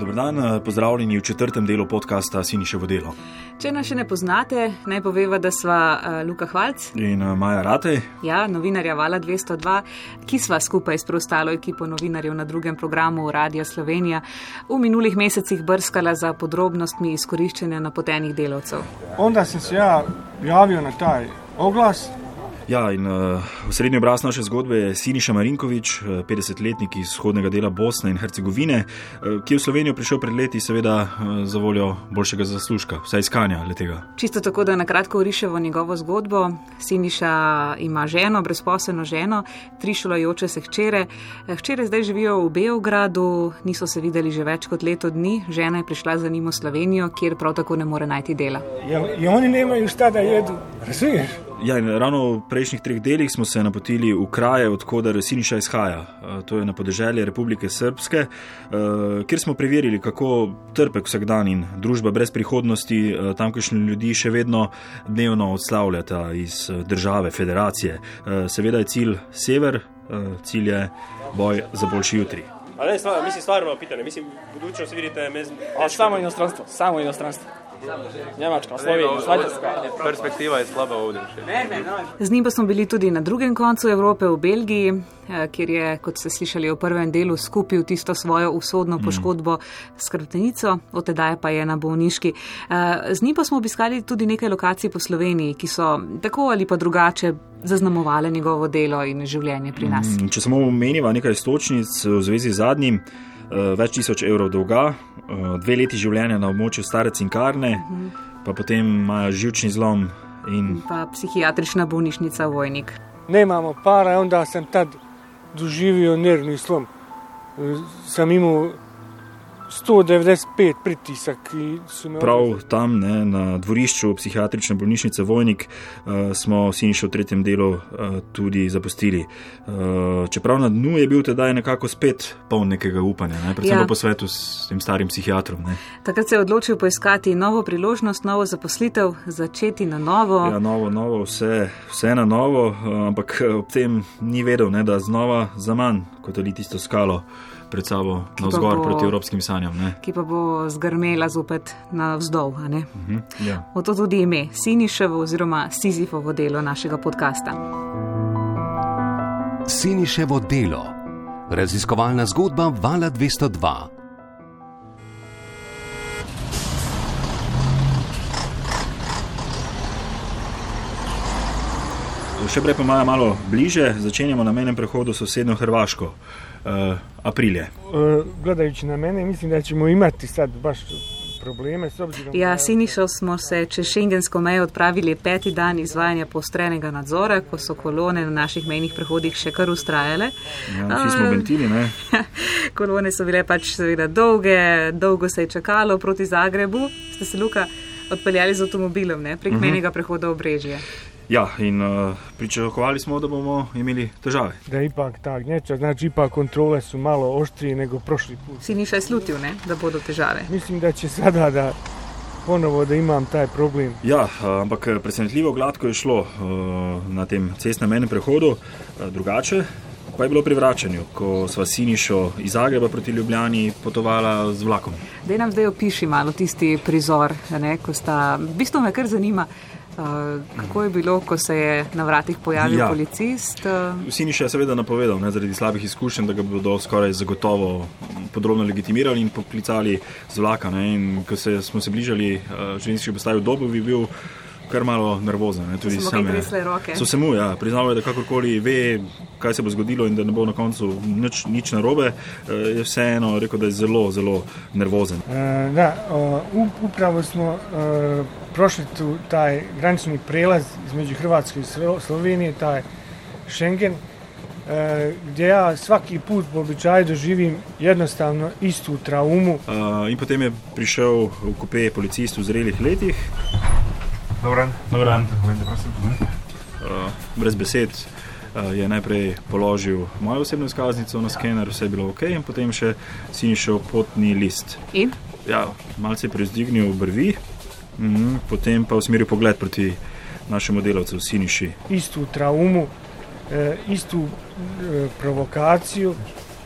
Dobro dan, eh, pozdravljeni v četrtem delu podcasta Siniše vodelo. Če nas še ne poznate, naj poveva, da sva uh, Luka Hvalc in uh, Maja Ratej. Ja, novinarja Vala 202, ki sva skupaj s preostalo ekipo novinarjev na drugem programu Radio Slovenija v minulih mesecih brskala za podrobnostmi izkoriščanja napotenih delavcev. Onda sem se ja javil na taj oglas. Ja, in uh, srednji obraz naše zgodbe je Siniša Marinkovič, 50-letnik iz vzhodnega dela Bosne in Hercegovine, uh, ki je v Slovenijo prišel pred leti, seveda uh, za voljo boljšega zaslužka, vsaj iskanja letega. Čisto tako, da na kratko uriševo njegovo zgodbo. Siniša ima ženo, brezposelno ženo, tri šolajoče se hčere. Hčere zdaj živijo v Beogradu, niso se videli že več kot leto dni, žena je prišla za njim v Slovenijo, kjer prav tako ne more najti dela. Ja, in oni nemajo šta da jedu, razumiješ? Ja, ravno v prejšnjih treh delih smo se napotili v kraje, odkuder Siniša izhaja. Eh, to je na podeželje Republike Srpske, eh, kjer smo preverili, kako trpek vsak dan in družba brez prihodnosti eh, tamkajšnji ljudi še vedno dnevno odslavljata iz države, federacije. Seveda je cilj sever, cilj je boj za boljši jutri. Ne, stvar, mislim, stvarno pitanje, mislim, budućnost vidite, me, samo inostranstvo, samo inostranstvo. Njemačka, Slovenija, Švajcarska. Perspektiva je slaba ovdje. Z njim pa smo bili tudi na drugem koncu Evrope, v Belgiji, eh, kjer je, kot ste slišali v prvem delu, skupil tisto svojo usodno poškodbo s krvtenico, od tedaj pa je na bolniški. Eh, z njim pa smo obiskali tudi nekaj lokacij po Sloveniji, ki so tako ali pa drugače zaznamovali njegovo delo in življenje pri nas. Mm, če samo omeniva nekaj stočnic v zvezi z zadnjim. Eh, več tisoč evrov dolga, eh, dve leti življenja na območju stare cinkarne, uh -huh. pa potem imajo žilčni zlom. In... Pa psihiatrična bolnišnica Vojnik. Ne imamo para, onda sem tad doživel nervni slom. Eh, sem imel 195 pritisk. Prav tam, ne, na dvorišču psihiatrične bolnišnice Vojnik, uh, smo Siniša v tretjem delu uh, tudi zapustili. Uh, čeprav na dnu je bil tedaj nekako spet poln nekega upanja, ne, predvsem ja. po svetu s tem starim psihiatrom. Ne. Takrat se je odločil poiskati novo priložnost, novo zaposlitev, začeti na novo. Ja, novo, novo, vse, vse na novo, ampak ob tem ni vedel, ne, da znova za manj kot ali tisto skalo pred sabo na vzgor proti evropskim sanjam. Ne? Ki pa bo zgrmela zopet na vzdolj. Uh -huh, ja. Oto tudi ime, Siniševo oziroma Sizifovo delo našega podcasta. Siniševo delo, raziskovalna zgodba Vala 202. Še prej pa malo bliže, začenjamo na menem prehodu sosednjo Hrvaško uh, aprilje. Uh, gledajući na mene, mislim da ćemo imati sad baš probleme. Ja, Sinišo smo se čez šengensko mejo odpravili peti dan izvajanja postrenega nadzora, ko so kolone na naših mejnih prehodih še kar ustrajale. Ja, vsi smo bentili, ne? kolone so bile pač seveda dolge, dolgo se je čakalo proti Zagrebu. Ste se, Luka, odpeljali z avtomobilom, ne, prek uh mhm. -huh. menjega prehoda v Brežje. Ja, in uh, pričakovali smo, da bomo imeli težave. Da, ipak tak, neče, znači, ipak kontrole su malo oštrije nego prošli put. Si ni še slutil, ne, da bodo težave? Mislim, da će sada da ponovo da imam taj problem. Ja, uh, ampak presenetljivo gladko je šlo uh, na tem cestnem menem prehodu, uh, drugače. Pa je bilo pri vračanju, ko sva Sinišo iz Zagreba proti Ljubljani potovala z vlakom. Da nam zdaj opiši malo tisti prizor, ne, ko sta, v bistvu me kar zanima, kako je bilo, ko se je na vratih pojavil ja. policist? Vsi ni še seveda napovedal, ne, zaradi slabih izkušenj, da ga bodo skoraj zagotovo podrobno legitimirali in poklicali z vlaka. Ne, in ko se, smo se bližali uh, železniški postaji v dobu, bi bil kar malo nervozen. Ne, tudi sam je. So se mu, ja, priznal je, da kakorkoli ve, kaj se bo zgodilo in da ne bo na koncu nič, nič narobe, uh, je vseeno rekel, da je zelo, zelo nervozen. Uh, da, uh, upravo smo. Uh, prošli tu taj granični prelaz između Hrvatske i Slovenije, taj Schengen, e, gdje ja svaki put po običaju doživim jednostavno istu traumu. Uh, in potem je prišel v kupe policist v zrelih letih. Dobran. Dobran. Uh, brez besed uh, je najprej položil mojo osebno izkaznico na skener, vse je bilo ok, in potem še si šel potni list. In? Ja, malce je prezdignil brvi. Mm, potem pa usmeril pogled proti našemu delavcu, Siniši. Istu traumu, e, istu e, provokacijo,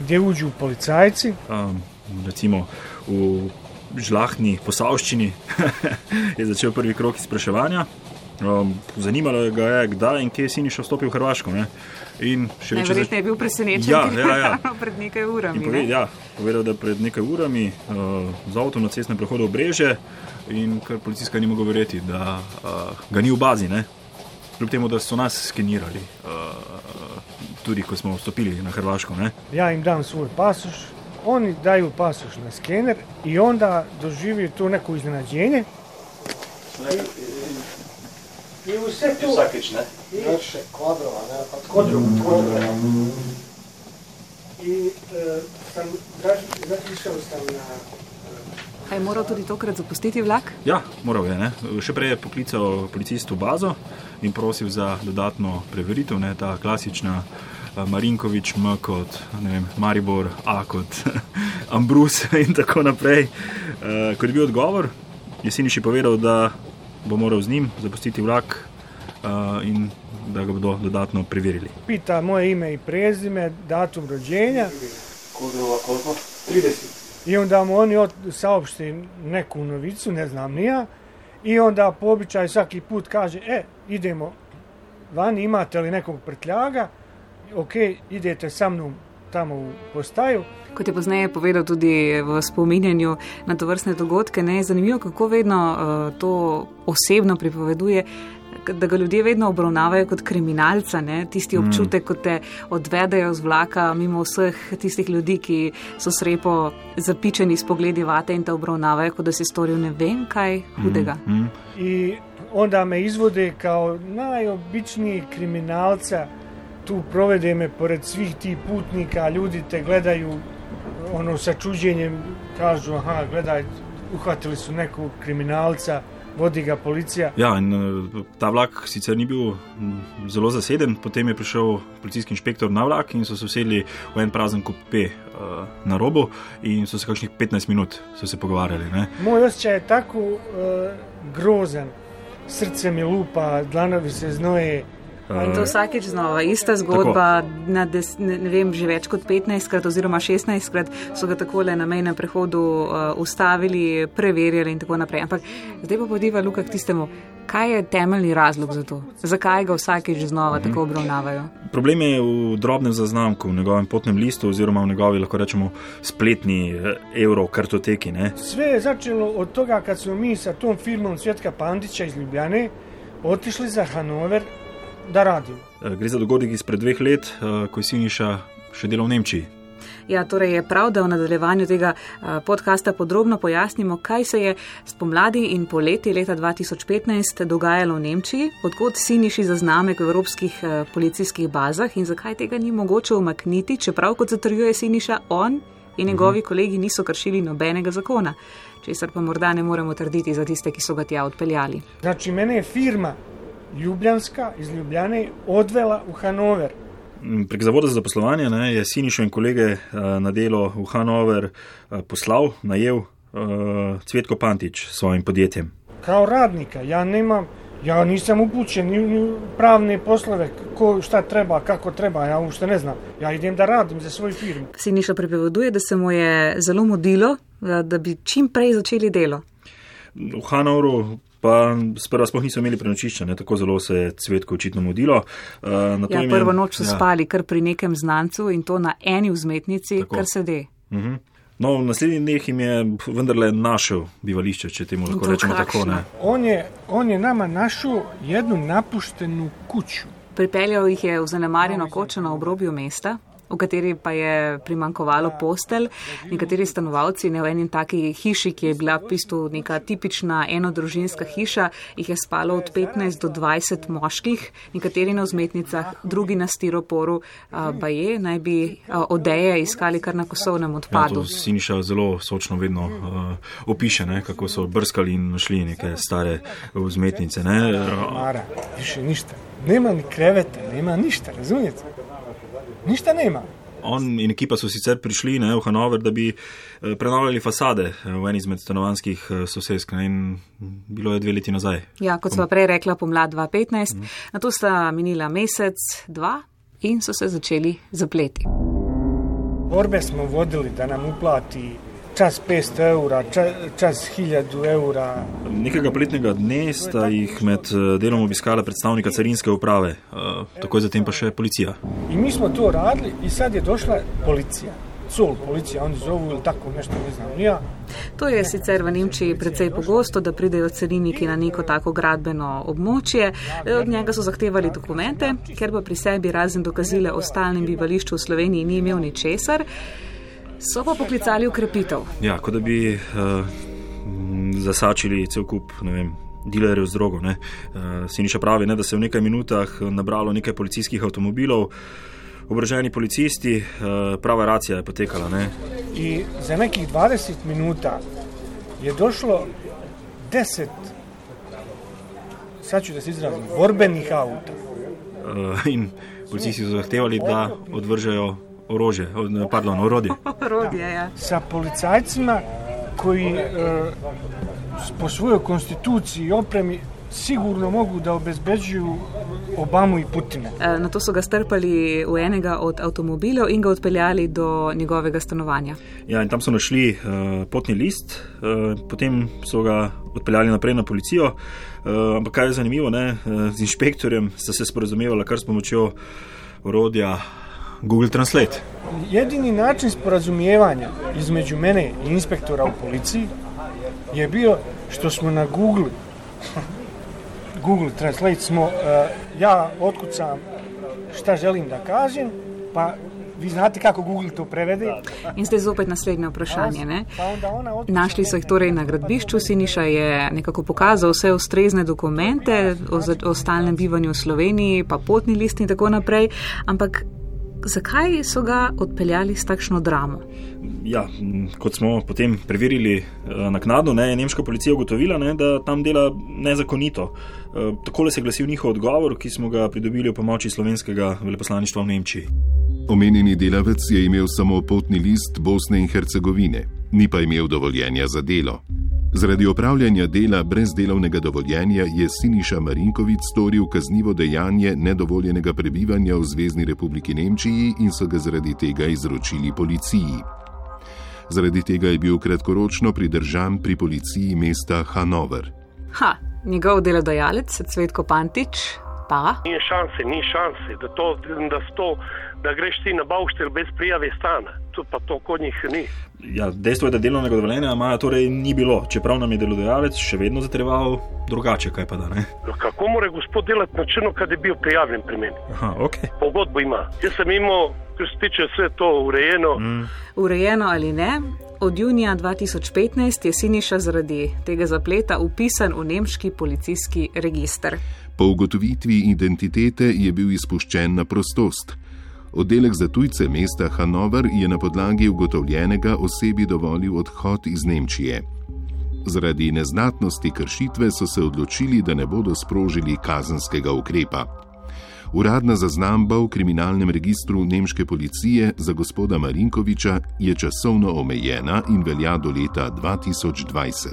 gdje uđu policajci. Um, recimo v žlahni posavščini je začel prvi krok izpraševanja. Um, zanimalo ga je, kdaj in kje si ni šel vstopiti v Hrvaško. Ne? In še več. Verjetno je bil presenečen, ja, ja, ja. pred nekaj urami. Pove, ja, povedal, da je pred nekaj urami uh, z avtom na cestnem prehodu v Breže in kar policijska ni mogla verjeti, da uh, ga ni v bazi. Ne? Kljub temu, da so nas skenirali, uh, tudi ko smo vstopili na Hrvaško. Ne? Ja, jim dam svoj pasoš, oni daju pasoš na skener in onda doživijo to neko iznenađenje. I u sve tu... Vsakič, ne? Više kvadrova, ne? Pa kvadrova, kvadrova. I e, sam, razmišljal sam na... A je moral tudi tokrat zapustiti vlak? Ja, moral je. Ne? Še prej je poklical policist v bazo in prosil za dodatno preveritev. Ne? Ta klasična Marinkovič, M kot vem, Maribor, A kot Ambrus in tako naprej. Uh, kot je bil odgovor, je Siniši povedal, da bo moral z njim zapustiti vlak uh, in da ga bodo dodatno preverili. Pita moje ime in prezime, datum rođenja. Koliko? 30. I onda mu oni saopšti neku novicu, ne znam nija. I onda po običaju svaki put kaže, e, idemo vani, imate li nekog prtljaga? Ok, idete sa mnom tamo v postaju. Kot je pozneje povedal tudi v spominjanju na to vrstne dogodke, ne, je zanimivo, kako vedno uh, to osebno pripoveduje. Da ga ljudje vedno obravnavajo kot kriminalca, ne? tisti mm. občutek, ko te odvedajo z vlaka, mimo vseh tistih ljudi, ki so srepo zapičeni s pogledi vate in te obravnavajo, kot da si storil ne vem kaj hudega. Mm. Mm. In onda me izvode kot najobičniji kriminalca, tu provede me pored svih tih putnika, ljudi te gledaju ono sa čuđenjem, kažu aha, gledaj, uhvatili su nekog kriminalca, vodi ga policija. Ja, in ta vlak sicer ni bil zelo zaseden, potem je prišel policijski inšpektor na vlak in so se usedli v en prazen kupe uh, na robu in so se kakšnih 15 minut se pogovarjali. Ne? Moj osjećaj je tako uh, grozen, srce mi lupa, dlanovi se znoje. In to vsakeč znova, ista zgodba, des, ne, ne vem, že več kot 15krat oziroma 16krat so ga takole na mejnem prehodu uh, ustavili, preverjali in tako naprej. Ampak zdaj pa podiva Luka k tistemu, kaj je temeljni razlog za to? Zakaj ga vsakeč znova mhm. tako obravnavajo? Problem je v drobnem zaznamku, v njegovem potnem listu oziroma v njegovi, lahko rečemo, spletni eh, evro kartoteki. Ne? Sve je začelo od toga, kad smo mi sa tom filmom Cvetka Pandića iz Ljubljane otišli za Hanover da radim. Eh, gre za dogodek izpred dveh let, eh, ko je Siniša še delal v Nemčiji. Ja, torej je prav, da v nadaljevanju tega eh, podcasta podrobno pojasnimo, kaj se je spomladi in poleti leta 2015 dogajalo v Nemčiji, odkot Siniši zaznamek v evropskih policijskih bazah in zakaj tega ni mogoče umakniti, čeprav, kot zatrjuje Siniša, on in njegovi mhm. kolegi niso kršili nobenega zakona. Česar pa morda ne moremo trditi za tiste, ki so ga tja odpeljali. Znači, mene je firma Ljubljanska iz Ljubljane odvela v Hanover. Mm, prek Zavoda za zaposlovanje ne, je Sinišo in kolege uh, na delo v Hanover uh, poslal, najel uh, Cvetko Pantič s svojim podjetjem. Kao radnika, ja, nemam, ja nisam upućen ni, ni pravne poslove, ko, šta treba, kako treba, ja uopšte ne znam. Ja idem da radim za svoju firmu. Siniša pripoveduje, da se mu je zelo mudilo, da, da bi čim prej začeli delo. V Hanoveru pa sprva sploh niso imeli prenočišča, ne? tako zelo se je cvetko očitno mudilo. Uh, ja, prvo noč so ja. spali kar pri nekem znancu in to na eni vzmetnici, tako. kar se de. Uh mhm. -huh. No, v naslednjih dneh jim je vendarle našel bivališče, če temu lahko rečemo tako. On je, on je nama našel jednu napuštenu kuću. Pripeljal jih je v zanemarjeno kočo na obrobju mesta, v kateri pa je primankovalo postelj. Nekateri stanovalci ne v eni taki hiši, ki je bila v bistvu neka tipična enodružinska hiša, jih je spalo od 15 do 20 moških, nekateri na vzmetnicah, drugi na stiroporu, pa je, naj bi odeje iskali kar na kosovnem odpadu. Ja, Siniša zelo sočno vedno uh, opiše, ne, kako so brskali in našli neke stare vzmetnice. Ne. Mara, više ništa. Nema ni krevete, nema ništa, razumijete? ništa nema. On in ekipa so sicer prišli ne, v Hanover, da bi eh, prenavljali fasade eh, v eni izmed stanovanskih eh, sosedsk in bilo je dve leti nazaj. Ja, kot sva prej rekla, pomlad 2015, mm. na to sta minila mesec, dva in so se začeli zapleti. Borbe smo vodili, da nam uplati čas 500 evra, čas, čas 1000 evra. Nekega poletnega dne sta jih med eh, delom obiskala predstavnika carinske uprave, eh, takoj zatem pa še policija. In mi smo to radili in sad je došla policija. Col, policija, oni zovu ili tako nešto, ne znam, ja. To je sicer v Nemčiji precej pogosto, da pridejo cariniki na neko tako gradbeno območje. Od njega so zahtevali dokumente, ker pa pri sebi razen dokazile o stalnem bivališču v Sloveniji ni imel ničesar. So pa poklicali ukrepitev. Ja, kot da bi uh, zasačili cel kup, ne vem. Dilerjev z drogo. Uh, Siniša pravi, ne, da se je v nekaj minutah nabralo nekaj policijskih avtomobilov, obroženi policisti, uh, prava racija je potekala. Ne. In za nekih 20 minut je došlo 10, sad ću da se izrazim, borbenih avta. Uh, in policisti so zahtevali, da odvržejo orožje, pardon, orodje. Orodje, ja. Sa policajcima koji e, po svojoj konstituciji i opremi sigurno mogu da obezbeđuju Obamu i Putina. E, na to so ga strpali v enega od avtomobilov in ga odpeljali do njegovega stanovanja. Ja, in tam so našli uh, potni list, uh, potem so ga odpeljali naprej na policijo. Uh, ampak kar je zanimivo, ne, uh, z inšpektorjem sta se sporazumela kar s pomočjo orodja Google Translate. Jedini način sporazumijevanja između mene i inspektora u policiji je bio što smo na Google Google Translate smo, uh, ja otkucam šta želim da kažem, pa vi znate kako Google to prevede. In zdaj zopet naslednje vprašanje. Ne? Našli so jih torej na gradbišču, Siniša je nekako pokazal vse ustrezne dokumente o, o stalnem bivanju v Sloveniji, pa potni list in tako naprej, ampak zakaj so ga odpeljali s takšno dramo? Ja, kot smo potem preverili eh, naknadno, je nemška policija ugotovila, ne, da tam dela nezakonito. Eh, takole se je glasil njihov odgovor, ki smo ga pridobili v pomoči slovenskega veleposlaništva v Nemčiji. Omenjeni delavec je imel samo potni list Bosne in Hercegovine, ni pa imel dovoljenja za delo. Zaradi opravljanja dela brez delovnega dovoljenja je Siniša Marinkovic storil kaznivo dejanje nedovoljenega prebivanja v Zvezdni republiki Nemčiji in so ga zaradi tega izročili policiji. Zaradi tega je bil kratkoročno pridržan pri policiji mesta Hanover. Ha, njegov delodajalec, Cvetko Pantič, pa. Ni šanse, ni šanse, da, to, da, to, da greš ti na Bavštel brez prijave stana. To pa to kod njih ni. Ja, dejstvo je, da delovnega dovoljenja Maja torej ni bilo, čeprav nam je delodajalec še vedno zahteval drugače, kaj pa da ne. No, kako mora gospod delati na črno, kad je bil prijavljen pri meni? Aha, ok. Pogodbo ima. Jaz sem imel, kar se tiče vse to urejeno. Mm. Urejeno ali ne? Od junija 2015 je Siniša zaradi tega zapleta upisan v nemški policijski registr. Po ugotovitvi identitete je bil izpuščen na prostost. Oddelek za tujce mesta Hanover je na podlagi ugotovljenega osebi dovolil odhod iz Nemčije. Zaradi neznatnosti kršitve so se odločili, da ne bodo sprožili kazenskega ukrepa. Uradna zaznamba v kriminalnem registru nemške policije za gospoda Marinkoviča je časovno omejena in velja do leta 2020.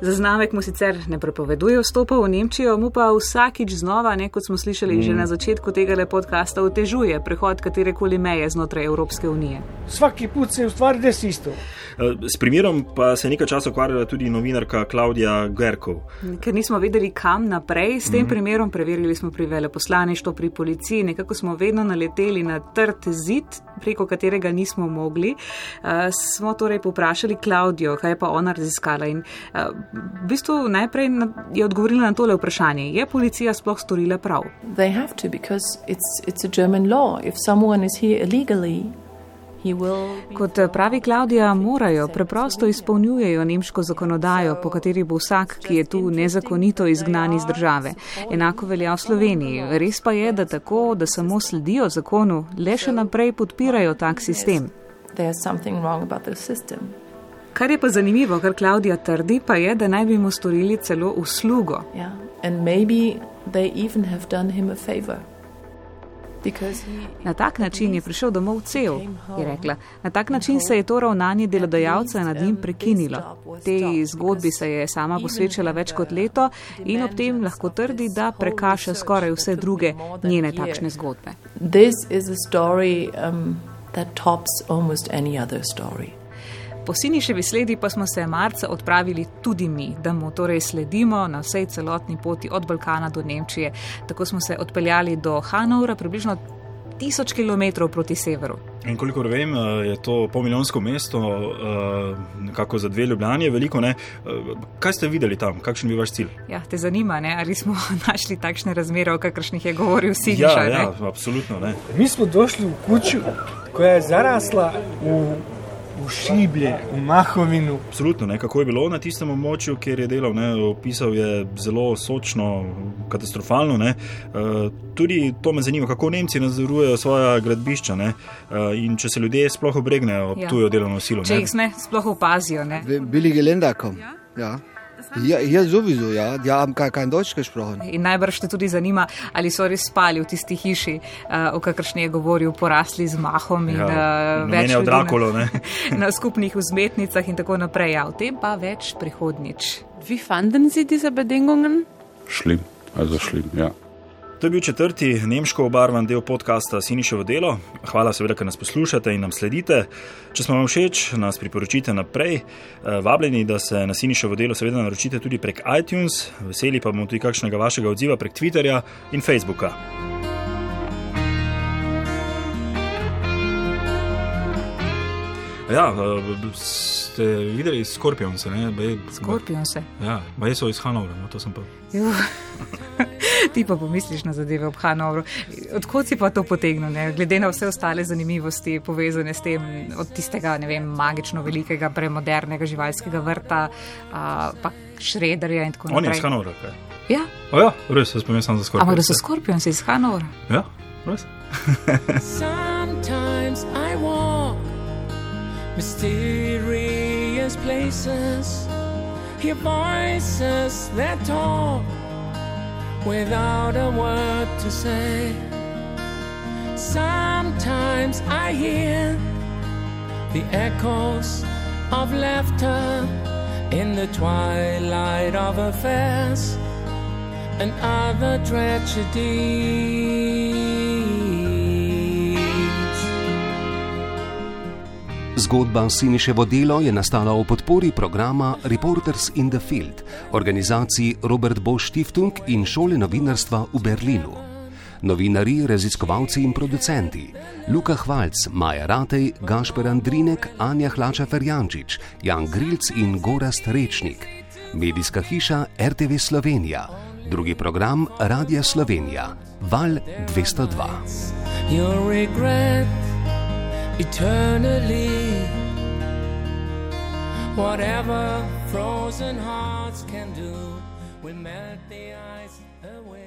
Zaznamek mu sicer ne prepoveduje vstopa v Nemčijo, mu pa vsakič znova, ne, kot smo slišali mm. že na začetku tega podcasta, otežuje prehod katerekoli meje znotraj Evropske unije. Vsaki put se ustvari desi isto. Eh, s primerom pa se je nekaj časa ukvarjala tudi novinarka Klaudija Gerkov. Ker nismo vedeli, kam naprej, s tem mm. primerom preverili smo pri veleposlaništvu, pri policiji, nekako smo vedno naleteli na trd zid, preko katerega nismo mogli. Uh, smo torej poprašali Klaudijo, kaj je pa ona raziskala. In, uh, v bistvu najprej je odgovorila na tole vprašanje: je policija sploh storila prav? Kot pravi Klaudija, morajo preprosto izpolnjujejo nemško zakonodajo, po kateri bo vsak, ki je tu nezakonito izgnan iz države. Enako velja v Sloveniji. Res pa je, da tako, da samo sledijo zakonu, le še naprej podpirajo tak sistem. Kar je pa zanimivo, kar Klaudija trdi, pa je, da naj bi mu storili celo uslugo. Yeah. Na tak način je prišel domov cel, je rekla. Na tak način se je to ravnanje delodajalca nad njim prekinilo. Tej zgodbi se je sama posvečala več kot leto in ob tem lahko trdi, da prekaša skoraj vse druge njene takšne zgodbe. Po Siniševi sledi pa smo se marca odpravili tudi mi, da mu torej sledimo na vsej celotni poti od Balkana do Nemčije. Tako smo se odpeljali do Hanovra, približno tisoč km proti severu. In kolikor vem, eh, je to pomiljonsko mesto, eh, nekako za dve ljubljanje, veliko ne. Eh, kaj ste videli tam, kakšen bi vaš cilj? Ja, te zanima, ne? ali smo našli takšne razmere, o kakršnih je govoril Siniša? Ja, ja, absolutno ne. Mi smo došli v kuću koja je zarasla u v Šiblje, v Mahovinu. Absolutno, ne, kako je bilo na tistem območju, kjer je delal. Ne, opisal je zelo sočno, katastrofalno. Ne. Uh, tudi to me zanima, kako Nemci nadzorujejo svoje gradbišča ne, uh, in če se ljudje sploh obregnejo ob ja. tujo delovno silo. Če jih sme sploh opazijo. Bili gelendakom. Ja. Ja, ja, sowieso, ja. Die haben gar kein Deutsch gesprochen. In najbrž te tudi zanima, ali so res spali v tisti hiši, uh, o kakršni je govoril, porasli z mahom in ja, uh, več od Drakulo. na skupnih vzmetnicah in tako naprej. Ja, o tem pa več prihodnič. Wie fanden Sie diese Bedingungen? Schlimm, also schlimm, ja. To je bil četrti nemško obarvan del podcasta Siniševo delo. Hvala, seveda, ker nas poslušate in nam sledite. Če smo vam všeč, nas priporočite naprej. Eh, vabljeni, da se na Siniševo delo seveda naročite tudi prek iTunes, veseli pa bomo tudi kakšnega vašega odziva prek Twitterja in Facebooka. Ja, eh, ste videli skorpionce? Skorpionce. Ja, baj so iz Hanovra, no to sem pa. ti pa pomisliš na zadeve ob Hanovru. Odkud si pa to potegnil, ne? glede na vse ostale zanimivosti povezane s tem, od tistega vem, magično velikega, premodernega živalskega vrta, a, pa šrederja in tako naprej. On je iz Hanovra, kaj? Ja. O ja, res, jaz pomem samo za skorpion. Ampak da so skorpion, si iz Hanovra. Ja, res. Mysterious places, hear voices that talk. Without a word to say. Sometimes I hear the echoes of laughter in the twilight of affairs and other tragedies. Zgodba Siniševo delo je nastala v podpori programa Reporters in the Field, organizaciji Robert Bosch Stiftung in šole novinarstva v Berlinu. Novinari, raziskovalci in producenti: Luka Hvalc, Maja Ratej, Gašper Andrinek, Anja Hlača Ferjančič, Jan Grilc in Gorast Rečnik. Medijska hiša RTV Slovenija, drugi program Radia Slovenija, Val 202 eternally. Whatever frozen hearts can do, we melt the ice away.